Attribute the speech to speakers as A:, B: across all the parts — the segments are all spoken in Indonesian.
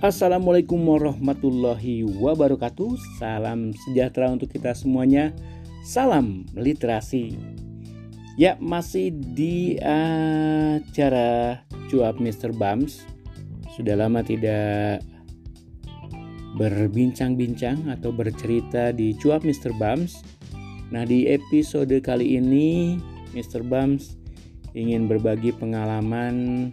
A: Assalamualaikum warahmatullahi wabarakatuh. Salam sejahtera untuk kita semuanya. Salam literasi. Ya, masih di acara cuap Mr. Bams. Sudah lama tidak berbincang-bincang atau bercerita di cuap Mr. Bams. Nah, di episode kali ini Mr. Bams ingin berbagi pengalaman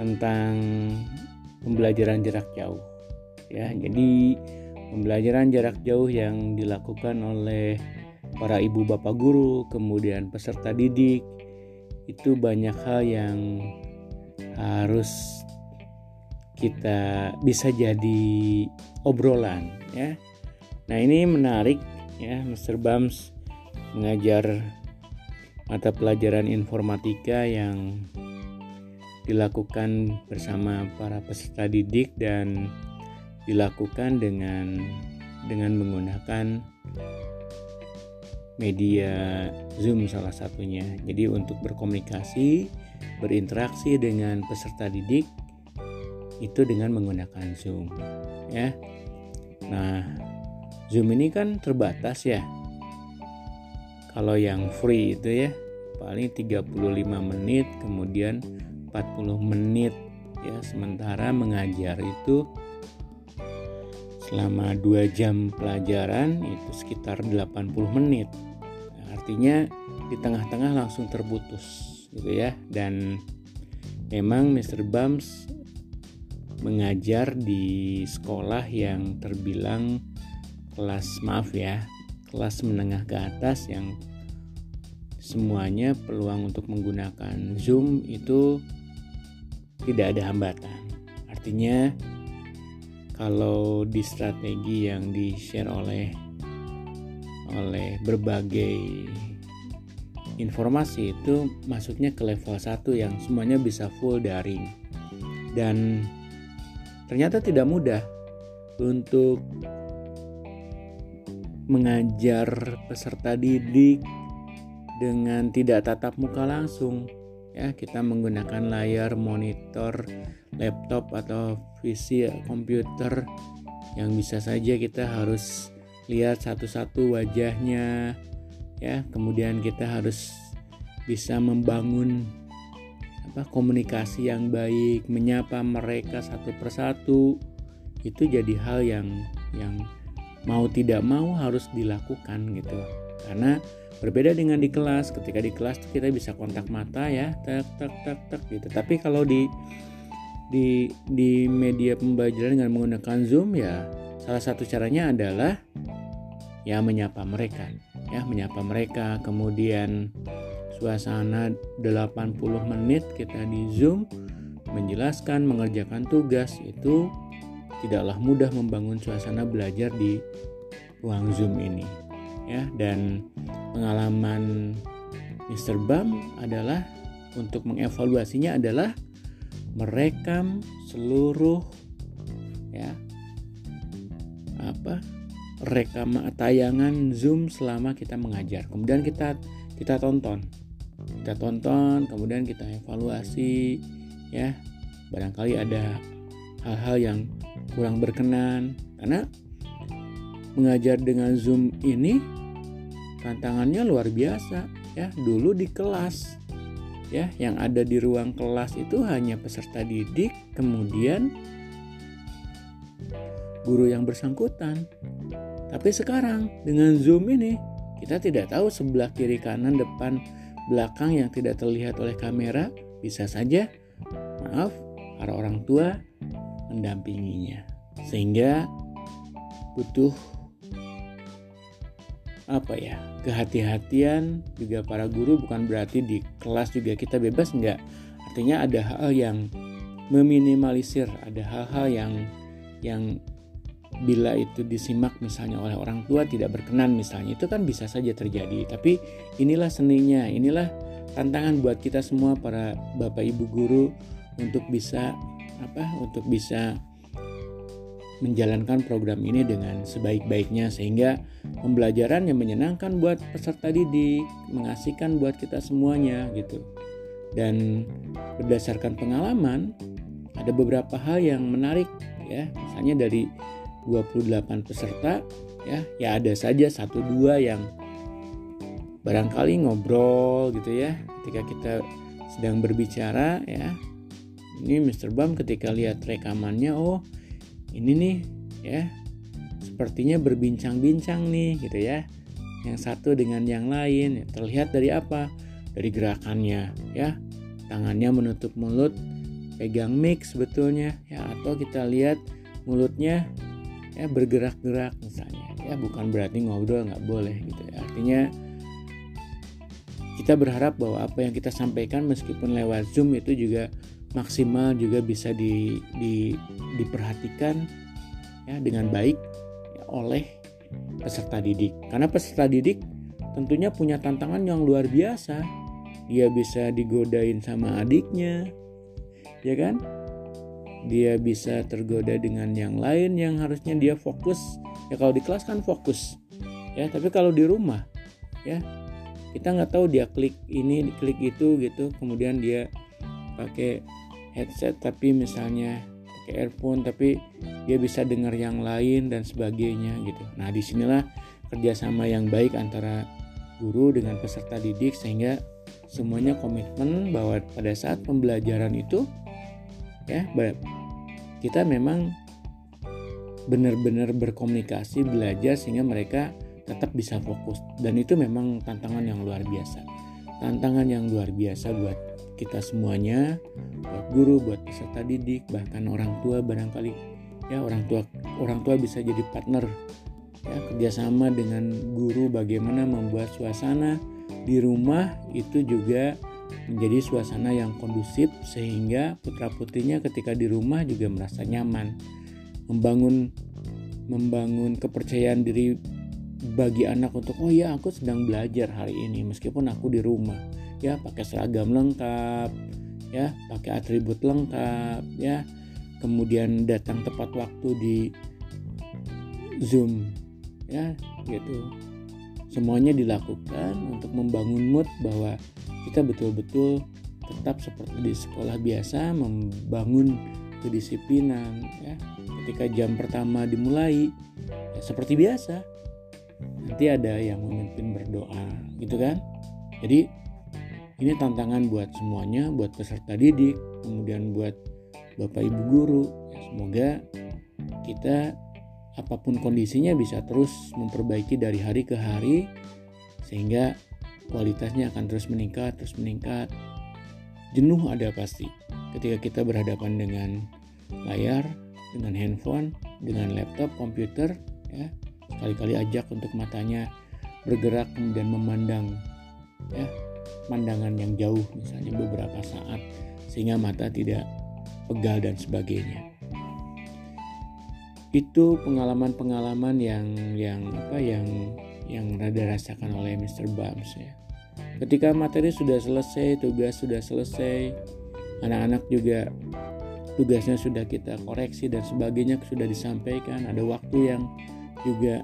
A: tentang pembelajaran jarak jauh. Ya, jadi pembelajaran jarak jauh yang dilakukan oleh para ibu bapak guru, kemudian peserta didik itu banyak hal yang harus kita bisa jadi obrolan ya. Nah, ini menarik ya Mr. Bams mengajar mata pelajaran informatika yang dilakukan bersama para peserta didik dan dilakukan dengan dengan menggunakan media Zoom salah satunya. Jadi untuk berkomunikasi, berinteraksi dengan peserta didik itu dengan menggunakan Zoom ya. Nah, Zoom ini kan terbatas ya. Kalau yang free itu ya paling 35 menit kemudian 40 menit ya sementara mengajar itu selama 2 jam pelajaran itu sekitar 80 menit artinya di tengah-tengah langsung terputus gitu ya dan memang Mr. Bams mengajar di sekolah yang terbilang kelas maaf ya kelas menengah ke atas yang semuanya peluang untuk menggunakan Zoom itu tidak ada hambatan. Artinya kalau di strategi yang di-share oleh oleh berbagai informasi itu masuknya ke level 1 yang semuanya bisa full daring. Dan ternyata tidak mudah untuk mengajar peserta didik dengan tidak tatap muka langsung ya kita menggunakan layar monitor laptop atau PC komputer yang bisa saja kita harus lihat satu-satu wajahnya ya. Kemudian kita harus bisa membangun apa komunikasi yang baik menyapa mereka satu persatu. Itu jadi hal yang yang mau tidak mau harus dilakukan gitu karena berbeda dengan di kelas. Ketika di kelas kita bisa kontak mata ya tak tak tak tak gitu. Tapi kalau di di di media pembelajaran dengan menggunakan zoom ya salah satu caranya adalah ya menyapa mereka ya menyapa mereka. Kemudian suasana 80 menit kita di zoom menjelaskan mengerjakan tugas itu tidaklah mudah membangun suasana belajar di ruang zoom ini ya dan pengalaman Mr. Bam adalah untuk mengevaluasinya adalah merekam seluruh ya apa rekam tayangan Zoom selama kita mengajar. Kemudian kita kita tonton. Kita tonton, kemudian kita evaluasi ya. Barangkali ada hal-hal yang kurang berkenan karena mengajar dengan Zoom ini tantangannya luar biasa ya. Dulu di kelas ya yang ada di ruang kelas itu hanya peserta didik kemudian guru yang bersangkutan. Tapi sekarang dengan zoom ini kita tidak tahu sebelah kiri kanan depan belakang yang tidak terlihat oleh kamera bisa saja maaf para orang tua mendampinginya. Sehingga butuh apa ya kehati-hatian juga para guru bukan berarti di kelas juga kita bebas enggak. Artinya ada hal yang meminimalisir ada hal-hal yang yang bila itu disimak misalnya oleh orang tua tidak berkenan misalnya itu kan bisa saja terjadi. Tapi inilah seninya inilah tantangan buat kita semua para bapak ibu guru untuk bisa apa untuk bisa menjalankan program ini dengan sebaik-baiknya sehingga pembelajaran yang menyenangkan buat peserta didik, mengasihkan buat kita semuanya gitu. Dan berdasarkan pengalaman ada beberapa hal yang menarik ya misalnya dari 28 peserta ya ya ada saja satu dua yang barangkali ngobrol gitu ya ketika kita sedang berbicara ya ini Mr. Bam ketika lihat rekamannya oh ini nih ya. Sepertinya berbincang-bincang nih gitu ya. Yang satu dengan yang lain terlihat dari apa? Dari gerakannya ya. Tangannya menutup mulut pegang mic sebetulnya ya. Atau kita lihat mulutnya ya bergerak-gerak misalnya ya. Bukan berarti ngobrol nggak boleh gitu ya. Artinya kita berharap bahwa apa yang kita sampaikan meskipun lewat zoom itu juga maksimal juga bisa di, di, diperhatikan ya dengan baik ya, oleh peserta didik. Karena peserta didik tentunya punya tantangan yang luar biasa. Dia bisa digodain sama adiknya ya kan? Dia bisa tergoda dengan yang lain yang harusnya dia fokus. Ya kalau di kelas kan fokus ya. Tapi kalau di rumah ya kita nggak tahu dia klik ini klik itu gitu. Kemudian dia pakai headset tapi misalnya pakai earphone tapi dia bisa dengar yang lain dan sebagainya gitu. Nah di sinilah kerjasama yang baik antara guru dengan peserta didik sehingga semuanya komitmen bahwa pada saat pembelajaran itu ya kita memang benar-benar berkomunikasi belajar sehingga mereka tetap bisa fokus. Dan itu memang tantangan yang luar biasa. Tantangan yang luar biasa buat kita semuanya buat guru buat peserta didik bahkan orang tua barangkali. Ya orang tua orang tua bisa jadi partner ya kerjasama dengan guru bagaimana membuat suasana di rumah itu juga menjadi suasana yang kondusif sehingga putra putrinya ketika di rumah juga merasa nyaman. Membangun membangun kepercayaan diri bagi anak untuk oh ya aku sedang belajar hari ini meskipun aku di rumah ya pakai seragam lengkap ya pakai atribut lengkap ya. Kemudian datang tepat waktu di Zoom ya gitu. Semuanya dilakukan untuk membangun mood bahwa kita betul-betul tetap seperti di sekolah biasa membangun kedisiplinan ya. Ketika jam pertama dimulai ya seperti biasa. Nanti ada yang memimpin berdoa gitu kan? Jadi ini tantangan buat semuanya buat peserta didik kemudian buat bapak ibu guru. Ya, semoga kita apa pun kondisinya bisa terus memperbaiki dari hari ke hari sehingga kualitasnya akan terus meningkat terus meningkat. Jenuh ada pasti ketika kita berhadapan dengan layar dengan handphone dengan laptop komputer ya. Kali-kali ajak untuk matanya bergerak kemudian memandang ya pandangan yang jauh misalnya beberapa saat sehingga mata tidak pegal dan sebagainya itu pengalaman-pengalaman yang yang apa yang yang rada rasakan oleh Mr. Bams ya ketika materi sudah selesai tugas sudah selesai anak-anak juga tugasnya sudah kita koreksi dan sebagainya sudah disampaikan ada waktu yang juga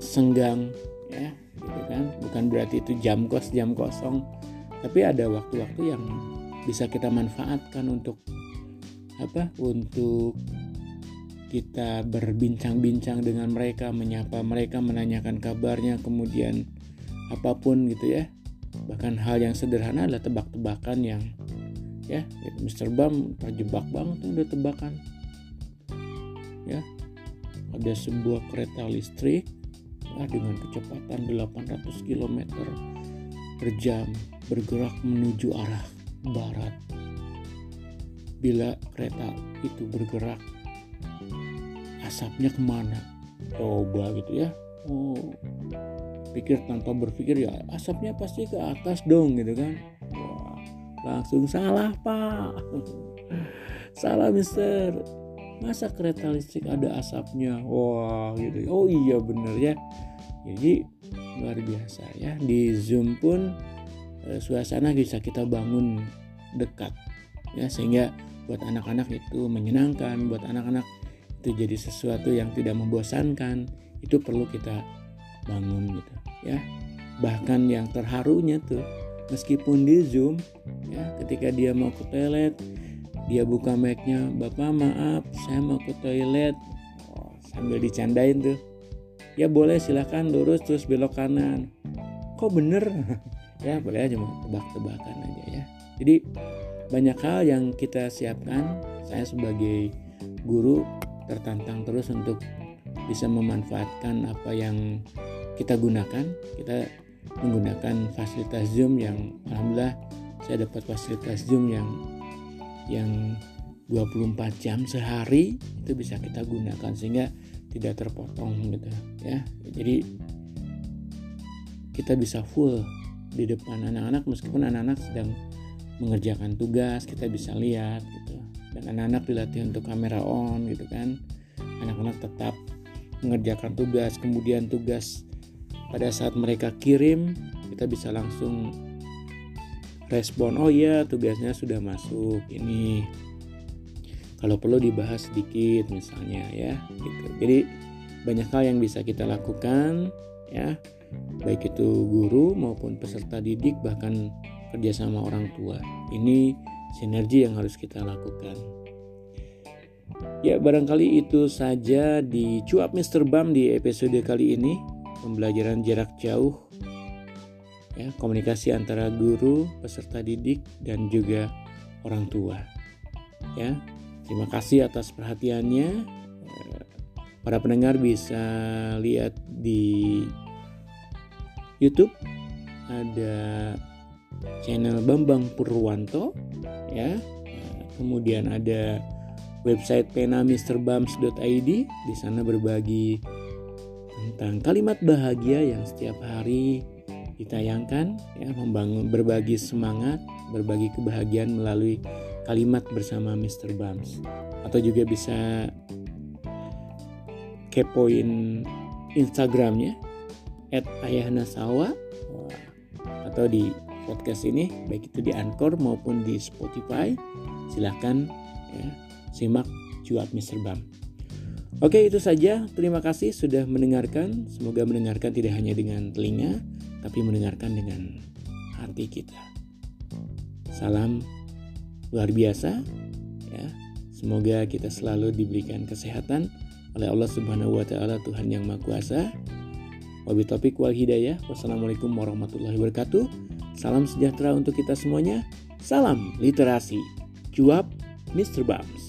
A: senggang ya gitu kan. Bukan berarti itu jam kos jam kosong. Tapi ada waktu-waktu yang bisa kita manfaatkan untuk apa untuk kita berbincang-bincang dengan mereka menyapa mereka menanyakan kabarnya kemudian apa pun gitu ya. Bahkan hal yang sederhana adalah tebak-tebakan yang ya Mr. Bam terjebak banget udah tebakan. Ya ada sebuah kereta listrik ya, dengan kecepatan 800 km per jam bergerak menuju arah barat. Bila kereta itu bergerak, asapnya ke mana? Coba gitu ya. Oh, pikir tanpa berpikir ya asapnya pasti ke atas dong gitu kan. Wah, langsung salah pak. salah mister masa kereta listrik ada asapnya? Wah gitu. Oh iya bener ya. Jadi luar biasa ya. Di zoom pun e, suasana bisa kita bangun dekat ya sehingga buat anak-anak itu menyenangkan buat anak-anak itu jadi sesuatu yang tidak membosankan itu perlu kita bangun gitu ya. Bahkan yang terharunya tuh meskipun di zoom ya ketika dia mau ke toilet dia buka mic-nya bapak maaf saya mau ke toilet. Oh, sambil dicandain tuh. Ya boleh silahkan lurus terus belok kanan. Kok bener? Ya boleh aja tebak-tebakan aja ya. Jadi banyak hal yang kita siapkan. Saya sebagai guru tertantang terus untuk bisa memanfaatkan apa yang kita gunakan. Kita menggunakan fasilitas Zoom yang alhamdulillah saya dapat fasilitas Zoom yang yang 24 jam sehari itu bisa kita gunakan sehingga tidak terpotong gitu ya. Jadi kita bisa full di depan anak-anak meskipun anak-anak sedang mengerjakan tugas kita bisa lihat gitu. Dan anak-anak dilatih untuk kamera on gitu kan. Anak-anak tetap mengerjakan tugas kemudian tugas pada saat mereka kirim kita bisa langsung respon oh iya tugasnya sudah masuk ini kalau perlu dibahas sedikit misalnya ya gitu jadi banyak hal yang bisa kita lakukan ya baik itu guru maupun peserta didik bahkan kerjasama orang tua ini sinergi yang harus kita lakukan ya barangkali itu saja di cuap Mr. Bam di episode kali ini pembelajaran jarak jauh ya komunikasi antara guru peserta didik dan juga orang tua ya Terima kasih atas perhatiannya. Eh, para pendengar bisa lihat di YouTube ada channel Bambang Purwanto ya. Eh, kemudian ada website penamisterbams.id di sana berbagi tentang kalimat bahagia yang setiap hari ditayangkan ya membangun berbagi semangat, berbagi kebahagiaan melalui kalimat bersama Mr. Bams atau juga bisa kepoin Instagramnya at ayahnasawa atau di podcast ini baik itu di Anchor maupun di Spotify silahkan ya, simak cuap Mr. Bam Oke itu saja terima kasih sudah mendengarkan semoga mendengarkan tidak hanya dengan telinga tapi mendengarkan dengan hati kita. Salam luar biasa ya. Semoga kita selalu diberikan kesehatan oleh Allah Subhanahu wa taala Tuhan yang Maha Kuasa. Wabi topik wal hidayah. Wassalamualaikum warahmatullahi wabarakatuh. Salam sejahtera untuk kita semuanya. Salam literasi. Cuap Mr. Bams